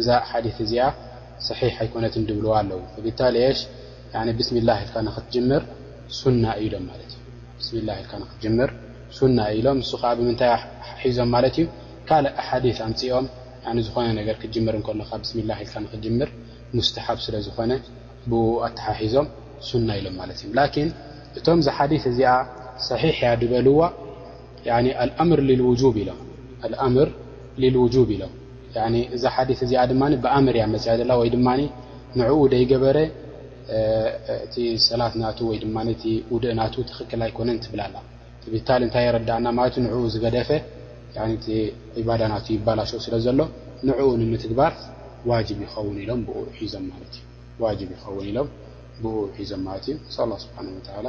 እዛ ሓዲት እዚኣ ሰሒሕ ኣይኮነትን ድብልዋ ኣለዉ ፈቢታሊ ኤሽ ያኒ ብስሚላህ ኢልካ ንኽትጅምር ሱና እዩ ኢሎም ማለት እዩ ብስሚላህ ኢልካ ንኽትጅምር ሱና እዩ ኢሎም ንሱ ከኣ ብምንታይ ሒዞም ማለት እዩ ካልእ ኣሓዲት ኣምጺኦም ያኒ ዝኾነ ነገር ክትጅምር እንከሎኻ ብስሚላህ ኢልካ ንኽትጅምር ሙስተሓብ ስለ ዝኾነ ብኡ ኣተሓሒዞም ሱና ኢሎም ማለት እዮም ላኪን እቶም እዛ ሓዲት እዚኣ ሰሒሕ እያ ድበልዋ ያኒ ኣልኣምር ሊልውጁብ ኢሎም ኣልኣምር ሊልውጁብ ኢሎም ያኒ እዛ ሓዲት እዚኣ ድማ ብኣምር እያ መጺኣ ዘላ ወይ ድማ ንዕኡ ደይገበረ እቲ ሰላት ናቱ ወይ ድማ እቲ ውድእ ናቱ ትኽክል ኣይኮነን ትብል ኣላ እቲ ብታል እንታይ የረዳእና ማለት ንዕኡ ዝገደፈ ያኒ እቲ ዒባዳ ናቱ ይባላሸው ስለ ዘሎ ንዕኡ ንምትግባር ዋጅብ ይኸውን ኢሎም ብኡ ሒዞም ማለት እዩ ዋጅብ ይኸውን ኢሎም ብኡ ሒዞም ማለት እዩ ንስኣል ኣላህ ስብሓነሁ ወተዓላ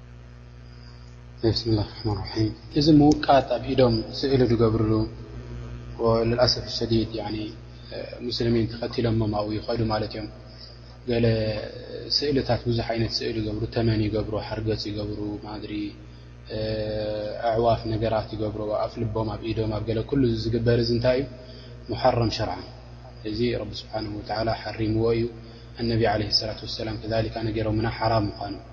እዚ ምውቃጥ ኣብ ኢዶም ስእሊ ዝገብርሉ ለልኣሰፍ ሸዲድ ሙስልሚን ተኸቲሎሞም ኣብኡ ይኸዱ ማለት እዮም ገለ ስእልታት ብዙሕ ዓይነት ስእሊ ይገብሩ ተመን ይገብሩ ሓርገፅ ይገብሩ ማእድሪ ኣዕዋፍ ነገራት ይገብሩ ኣፍ ልቦም ኣብ ኢዶም ኣብ ገለ ኩሉ እዚ ዝግበር እዚ እንታይ እዩ ሙሓረም ሸርዓን እዚ ረቢ ስብሓን ወተዓላ ሓሪምዎ እዩ ኣነቢ ዓለ ሰላት ወሰላም ከሊካ ነገሮምና ሓራም ምዃኑ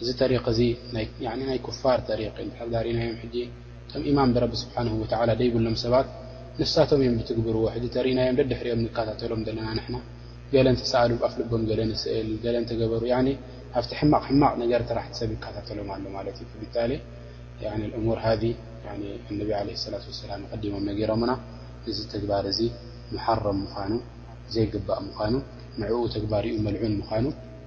እዚ ጠሪቅ እዚ ያኒ ናይ ኩፋር ጠሪቅ እዩ እንድሕር ዳር ሪኢናዮም ሕጂ እቶም ኢማን ብረቢ ስብሓነሁ ወተዓላ ደይብሎም ሰባት ንሳቶም እዮም ድትግብርዎ ሕጂ ተሪኢናዮም ደድሕሪኦም ንካታተሎም ደለና ንሕና ገለ እንተሰኣሉ ብ ኣፍ ልቦም ገለ ንስእል ገለ እንተገበሩ ያኒ ኣብቲ ሕማቅ ሕማቅ ነገር ተራሕቲ ሰብ ይካታተሎም ኣሎ ማለት እዩ ፈቢታሊ ያኒ ኣልእሙር ሃዚ ያኒ ኣነቢ ዓለይሂ ሰላቱ ወሰላም ኣቀዲሞም ነጊሮምና እዚ ተግባር እዚ ሙሓረም ምኻኑ ዘይግባእ ምኻኑ ንዕኡ ተግባሪኡ መልዑን ምኻኑ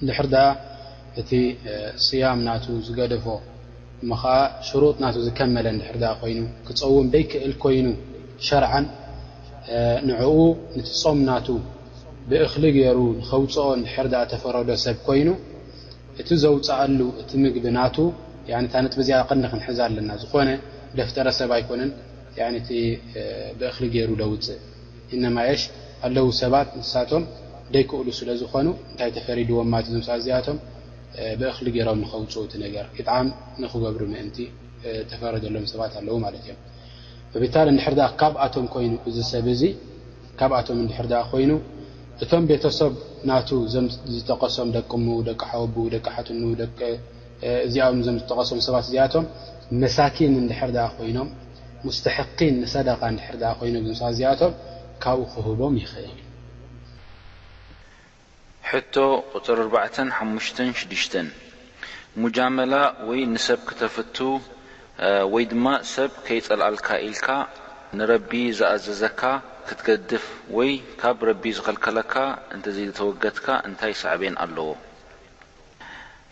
እንድሕር ደኣ እቲ ስያም ናቱ ዝገደፎ እሞ ኸኣ ሽሩጥ ናቱ ዝከመለ እንድሕር ደኣ ኮይኑ ክጸውም ዘይክእል ኮይኑ ሸርዓን ንዕኡ ንቲ ጾም ናቱ ብእኽሊ ገይሩ ንኸውጽኦ እንድሕር ደኣ ተፈረዶ ሰብ ኮይኑ እቲ ዘውጽኣሉ እቲ ምግቢ ናቱ ያኒ እታ ነጥቢ እዚኣ ቀንዲ ክንሕዛ ኣለና ዝኾነ ደፍጠረ ሰብ ኣይኮነን ያኒ እቲ ብእኽሊ ገይሩ ደውጽእ ኢነማ'የሽ ኣለዉ ሰባት ንሳቶም ደይክእሉ ስለ ዝኾኑ እንታይ ተፈሪድዎም ማለት እዞም ሰባት እዚኣቶም ብእኽሊ ጌሮም ንኸውጽኡ እቲ ነገር ኢጥዓም ንኽገብሩ ምእንቲ እተፈረደሎም ሰባት ኣለዉ ማለት እዮም ፈቢታሊ እንድሕር ድኣ ካብኣቶም ኮይኑ እዚ ሰብ እዚ ካብኣቶም እንድሕር ድኣ ኮይኑ እቶም ቤተሶብ ናቱ ዘም ዝጠቐሶም ደቅሙ ደቂ ሓወብኡ ደቂ ሓትኑ ደቂ እዚኣም ዘም ዝጠቐሶም ሰባት እዚኣቶም መሳኪን እንድሕር ድኣ ኮይኖም ሙስተሕቂን ንሰደቓ እንድሕር ደኣ ኮይኖም እዞም ሰባት እዚኣቶም ካብኡ ክህቦም ይኽእል እዩ። ሕቶ ቁጽሪ ኣርባዕተን ሓሙሽተን ሽዱሽተን፣ ሙጃመላ ወይ ንሰብ ክተፍቱ ወይ ድማ ሰብ ከይጸልኣልካ ኢልካ ንረቢ ዝኣዘዘካ ክትገድፍ ወይ ካብ ረቢ ዝኸልከለካ እንተዘይተወገድካ እንታይ ሳዕቤን ኣለዎ?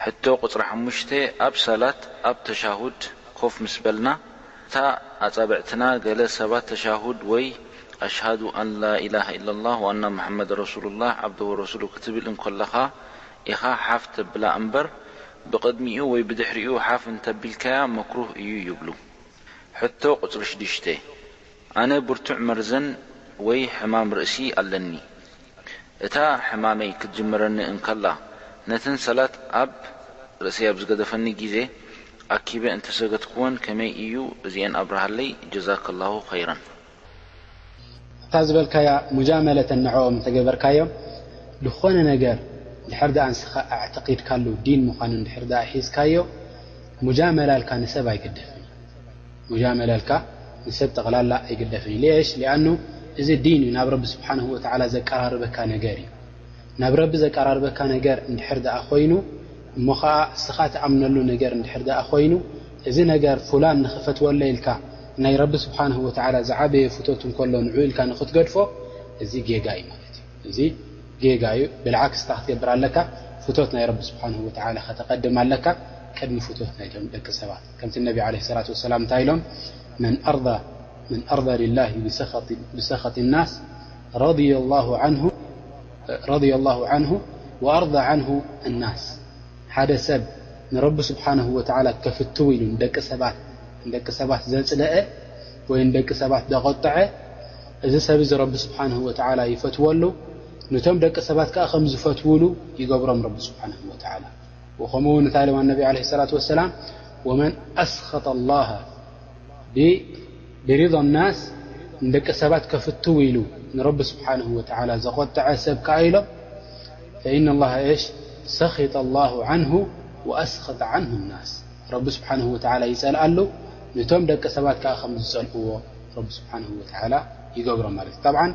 ሕቶ ቁጽሪ ሓሙሽተ ኣብ ሰላት ኣብ ተሻሁድ ኮፍ ምስ በልና እታ ኣጻብዕትና ገለ ሰባት ተሻሁድ ወይ ኣሽሃዱ ኣን ላኢላሃ ኢላላህ ወኣና ሙሓመድ ረሱሉላህ ዓብዱ ወረሱሉ ክትብል እንኮለኻ ኢኻ ሓፍ ተብላ እምበር ብቅድሚኡ ወይ ብድሕሪኡ ሓፍ እንተቢልካያ መክሩህ እዩ ይብሉ ሕቶ ቁጽሪ ሽዱሽተ ኣነ ብርቱዕ መርዘን ወይ ሕማም ርእሲ ኣለኒ። እታ ሕማመይ ክትጅምረኒ እንከላ፣ ነተን ሰላት ኣብ ርእሰይ ኣብ ዝገደፈኒ ግዜ ኣኪበ እንተሰገድክወን ከመይ እዩ እዚኤን ኣብርሃለይ ጀዛከላሁ ኸይረን። እታ ዝበልካያ ሙጃመለተን ንዕኦም እንተገበርካዮም ልኾነ ነገር እንድሕር ድኣ ንስኻ ኣዕተቂድካሉ ዲን ምዃኑ እንድሕር ድኣ ሒዝካዮ ሙጃመላልካ ንሰብ ኣይግደፍን እዩ። ጉጃመለልካ ንሰብ ጠቅላላ ኣይግደፍን እዩ ሌሽ ሊኣኑ እዚ ዲን እዩ ናብ ረቢ ስብሓነሁ ወተዓላ ዘቃራርበካ ነገር እዩ ናብ ረቢ ዘቃራርበካ ነገር እንድሕር ደኣ ኮይኑ እሞ ኸኣ እስኻ ትኣምነሉ ነገር እንድሕር ደኣ ኮይኑ እዚ ነገር ፉላን ንኽፈትወለይ ኢልካ ናይ ረቢ ስብሓነሁ ወተዓላ ዝዓበየ ፍቶት እንከሎ ንዑኡ ኢልካ ንኽትገድፎ እዚ ጌጋ እዩ ማለት እዩ እዚ ጌጋ እዩ ብልዓክስ እንታይ ክትገብር ኣለካ ፍቶት ናይ ረቢ ስብሓነሁ ወተዓላ ከተቀድም ኣለካ ቅድሚ ፍቶት ናይቶም ደቂ ሰባት ከምቲ ነቢ ዓለይሂ ሰላቱ ወሰላም እንታይ ኢሎም መን ኣርዳ መን ኣርዳ ሊላሂ ቢሰኸጢ ናስ ረዲየ ላሁ ዓንሁ ወኣርዳ ዓንሁ ኣናስ ሓደ ሰብ ንረቢ ስብሓነሁ ወተዓላ ከፍትው ኢሉ ንደቂ ሰባት ንደቂ ሰባት ዘፅለኤ ወይ ንደቂ ሰባት ዘቖጠዐ እዚ ሰብ እዚ ረቢ ስብሓነሁ ወተዓላ ይፈትወሉ ንቶም ደቂ ሰባት ከዓ ከም ዝፈትውሉ ይገብሮም ረቢ ስብሓነሁ ወተዓላ ወከምኡ ውን እንታይ ኢሎም ኣነቢ ዓለይሂ ሰላቱ ወሰላም ወመን ኣስኸጠ ኣላሀ ብሪዳ ኣናስ ንደቂ ሰባት ከፍትው ኢሉ ንረቢ ስብሓነሁ ወተዓላ ዘቖጠዐ ሰብ ከኣ ኢሎም ፈኢነ ኣላሀ እሽ ሰኺጠ ኣላሁ ዓንሁ ወኣስኸጠ ዓንሁ ኣናስ ረቢ ስብሓነሁ ወተዓላ ይፀልኣሉ ንቶም ደቂ ሰባት ከዓ ከም ዝፀልእዎ ረቢ ስብሓነሁ ወተዓላ ይገብሮም ማለት እዩ።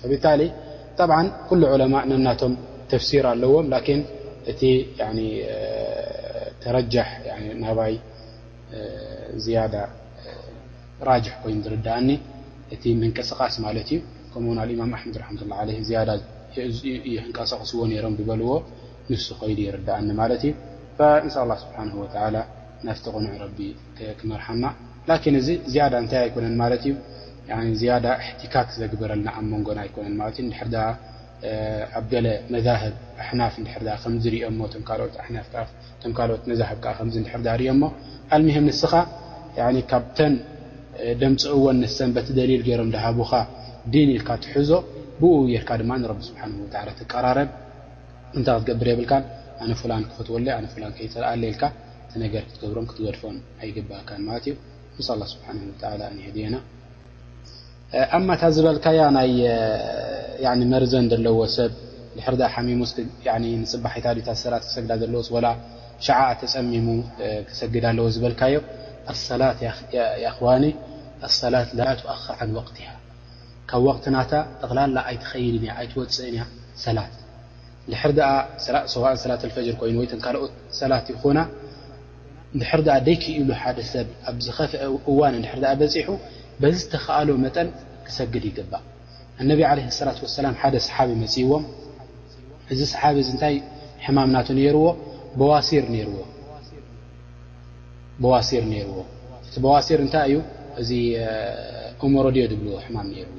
ፈብታሊ ጠብዓን ኩሉ ዑለማእ ነናቶም ተፍሲር ኣለዎም ላኪን እቲ ተረጃሕ ናባይ ዝያዳ ራጅሕ ኮይኑ ዝርድኣኒ እቲ ምንቅስቃስ ማለት እዩ ከምኡ ውን ኣልእማም ኣሕመድ ራሕመቱላ ዓለይህ ዝያዳ ይንቀሳቅስዎ ነይሮም ዝበልዎ ንሱ ኮይሉ ይርድኣኒ ማለት እዩ ፈእንስላ ስብሓን ወተላ ናፍቲ ቕኑዕ ረቢ ክመርሓና ላኪን እዚ ዝያዳ እንታይ ኣይኮነን ማለት እዩ ያኒ ዝያዳ እሕቲካክ ዘግበረልና ኣብ መንጎና ኣይኮነን ማለት እዩ እንድሕር ድኣ ኣብ ገለ መዛህብ ኣሕናፍ እንድሕር ድኣ ከምዚ ሪኦሞ እቶም ካልኦት ኣሕናፍ ከኣ እቶም ካልኦት መዛህብ ከኣ ከምዚ እንድሕር ድኣ ሪኦሞ ኣልሚሂም ንስኻ ያኒ ካብተን ደምጽእወን ንሰን በቲ ደሊል ጌሮም ድሃቡኻ ዲን ኢልካ ትሕዞ ብእኡ ጌርካ ድማ ንረቢ ስብሓነሁ ወተዓላ ትቀራረብ እንታይ ክትገብር የብልካን ኣነ ፉላን ክፈትወለይ ኣነ ፉላን ከይጸልኣለይ ኢልካ እቲ ነገር ክትገብሮን ክትገድፎን ኣይግባኣካን ማለት እዩ ነስኣል ላህ ስብሓነሁ ወተዓላ ኣን የህድየና ኣማ እታ ዝበልካያ ናይ ያኒ መርዘን ዘለዎ ሰብ ድሕሪ ደኣ ሓሚሙስ ያኒ ንጽባሒታ ድዩ እታ ሰላት ክሰግዳ ዘለዎስ ወላ ሽዓኣ ተጸሚሙ ክሰግድ ኣለዎ ዝበልካዮ ኣሰላት ያኣኽዋኒ ኣሰላት ላ ትኣኽር ዓን ወቅቲሃ ካብ ወቅቲ ናታ ጠቕላላ ኣይትኸይድን እያ ኣይትወጽእን እያ ሰላት ድሕሪ ደኣ ሰዋእን ሰላት ኣልፈጅር ኮይኑ ወይ ተን ካልኦት ሰላት ይኹና እንድሕር ደኣ ደይክኢሉ ሓደ ሰብ ኣብ ዝኸፍኣ እዋን እንድሕር ደኣ በጺሑ በዚ ዝተኸኣሎ መጠን ክሰግድ ይግባእ። ኣነቢ ዓለይሂ ሰላቱ ወሰላም ሓደ ሰሓቢ መጺእዎም እዚ ሰሓቢ እዚ እንታይ ሕማም ናቱ ነይርዎ በዋሲር ነይርዎ በዋሲር ነይርዎ እቲ በዋሲር እንታይ እዩ እዚ ኦሞሮድዮ ዝብልዎ ሕማም ነይርዎ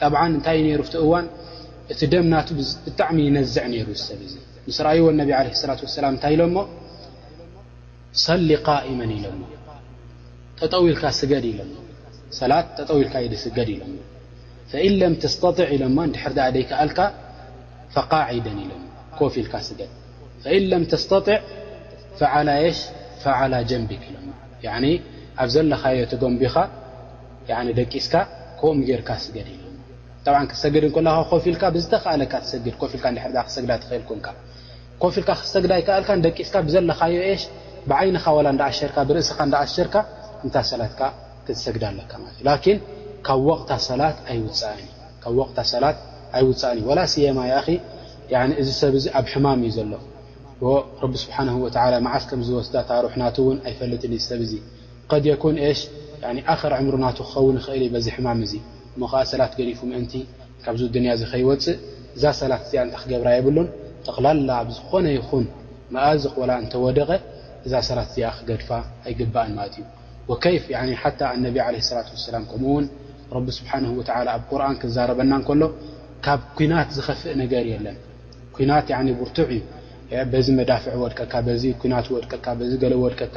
ጠብዓን እንታይ ነይሩ ኣብቲ እዋን እቲ ደም ናቱ ብጣዕሚ ይነዝዕ ነይሩ እዚ ሰብ እዚ ምስ ረኣይዎ ኣነቢ ዓለይሂ ሰላቱ ወሰላም እንታይ ኢሎሞ ሰሊ ቃኢመን ኢሎሞ ጠጠው ኢልካ ስገድ ኢሎሞ ሰላት ጠጠው ኢልካ ዩ ዝስገድ ኢሎሞ ፈኢን ለም ተስተጢዕ ኢሎሞ እንድሕር ድኣ ደይከኣልካ ፈቃዒደን ኢሎሞ ኮፍ ኢልካ ስገድ ፈኢን ለም ተስተጢዕ ፈዓላ የሽ ፈዓላ ጀንቢክ ኢሎሞ ያዕኒ ኣብ ዘለኻዮ ተጎምቢኻ ያዕኒ ደቂስካ ኮም ጌርካ ስገድ ኢሎሞ ጠብዓን ክትሰግድ እንከለኻ ኮፍ ኢልካ ብዝተኸኣለካ ትሰግድ ኮፍ ኢልካ እንድሕር ድኣ ክትሰግዳ ትኽእል ኮንካ ኮፍ ኢልካ ክትሰግድ ኣይከኣልካን ደቂስካ ብዘለካዮ ኤሽ ብዓይንኻ ዋላ እንዳኣሸርካ ብርእስኻ እንዳኣሸርካ ንታ ሰላትካ ክትሰግዳ ኣለካ ማለት እዩ ላኪን ካብ ወቅታ ሰላት ኣይውጻእን እዩ ካብ ወቅታ ሰላት ኣይውጻእን እዩ ወላ ስየማ ያኣኺ ያኒ እዚ ሰብ እዚ ኣብ ሕማም እዩ ዘሎ ወረቢ ስብሓነሁ ወተዓላ መዓስ ከም ዝወስዳ እታ ሩሕ ናቱ እውን ኣይፈልጥን እዩ ሰብ እዚ ቀድ የኩን ኤሽ ያኒ ኣኽር ዕምሩ ናቱ ክኸውን ይኽእል እዩ በዚ ሕማም እዚ እሞ ከኣ ሰላት ገዲፉ ምእንቲ ካብዚ ዱንያ እዚ ከይወጽእ እዛ ሰላት እዚኣ እንታይ ክገብራ የብሉን ጠቕላላ ኣብ ዝኾነ ይኹን መኣዝቕ ወላ እንተ ወደቐ እዛ ሰላት እዚኣ ክገድፋ ኣይግባእን ማለት እዩ ወከይፍ ያኒ ሓታ ኣነቢ ዓለይሂ ሰላቱ ወሰላም ከምኡውን ረቢ ስብሓነሁ ወተዓላ ኣብ ቁርኣን ክዛረበና እንከሎ ካብ ኲናት ዝኸፍእ ነገር የለን ኲናት ያኒ ብርቱዕ እዩ በዚ መዳፍዕ ወድቀካ በዚ ኲናት ወድቀካ በዚ ገለ ወድቀካ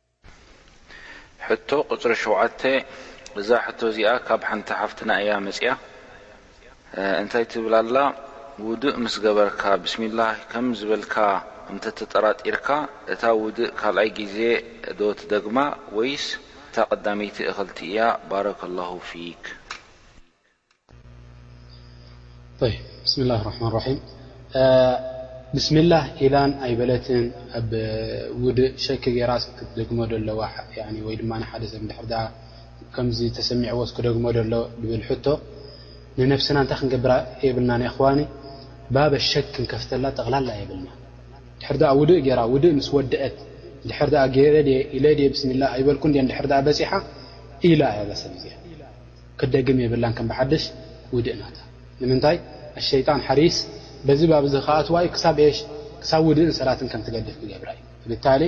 ሕቶ ቁጽሪ ሸውዓተ፣ እዛ ሕቶ እዚኣ ካብ ሓንቲ ሓፍትና ኢያ መጺኣ እንታይ ትብል ኣላ ውዱእ ምስ ገበርካ ብስሚላህ ከም ዝበልካ እንተ ተጠራጢርካ እታ ውድእ ካልኣይ ግዜ ዶ ትደግማ ወይስ እታ ቀዳመይቲ እክልቲ ኢያ ባረከላሁ ፊክ። ብስሚላህ ራሕማን ራሒም ብስሚላህ ኢላን ኣይበለትን ኣብ ውድእ ሸክ ገይራ ክትደግሞ ዶ ኣለዋ ወይ ድማ ሓደ ሰብ እንድሕር ደኣ ከምዚ ተሰሚዕዎስ ክደግሞ ዶ ኣለዎ ዝብል ሕቶ ንነብስና እንታይ ክንገብር የብልናን የኣኽዋኒ ባብ ኣሸክ ክንከፍተላ ጠቕላላ የብልናን እንድሕር ደኣ ውድእ ገይራ ውድእ ምስ ወድአት እንድሕር ደኣ ገይረ ድየ ኢለ ድየ ብስሚላህ ኣይበልኩን ድየ እንድሕር ደኣ በጺሓ ኢላ እያ እዛ ሰብ እዚኣ ክትደግም የብላን ከም ብሓድሽ ውድእ ናታ ንምንታይ ኣሸይጣን ሓሪስ በዚ ባብዚ ክኣትዋ እዩ ክሳብ ኤሽ ክሳብ ውድእን ሰላትን ከም ትገድፍ ክገብራ እዩ ብታሊ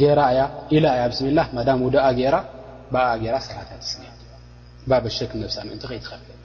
ጌራ እያ ኢላ እያ ብስሚላህ ማዳም ውድኣ ጌራ ብኣኣ ጌራ ሰላታ ትስግድ ባብ ኣሸክም ነብሳ ምእንቲ ከይትኸፍት።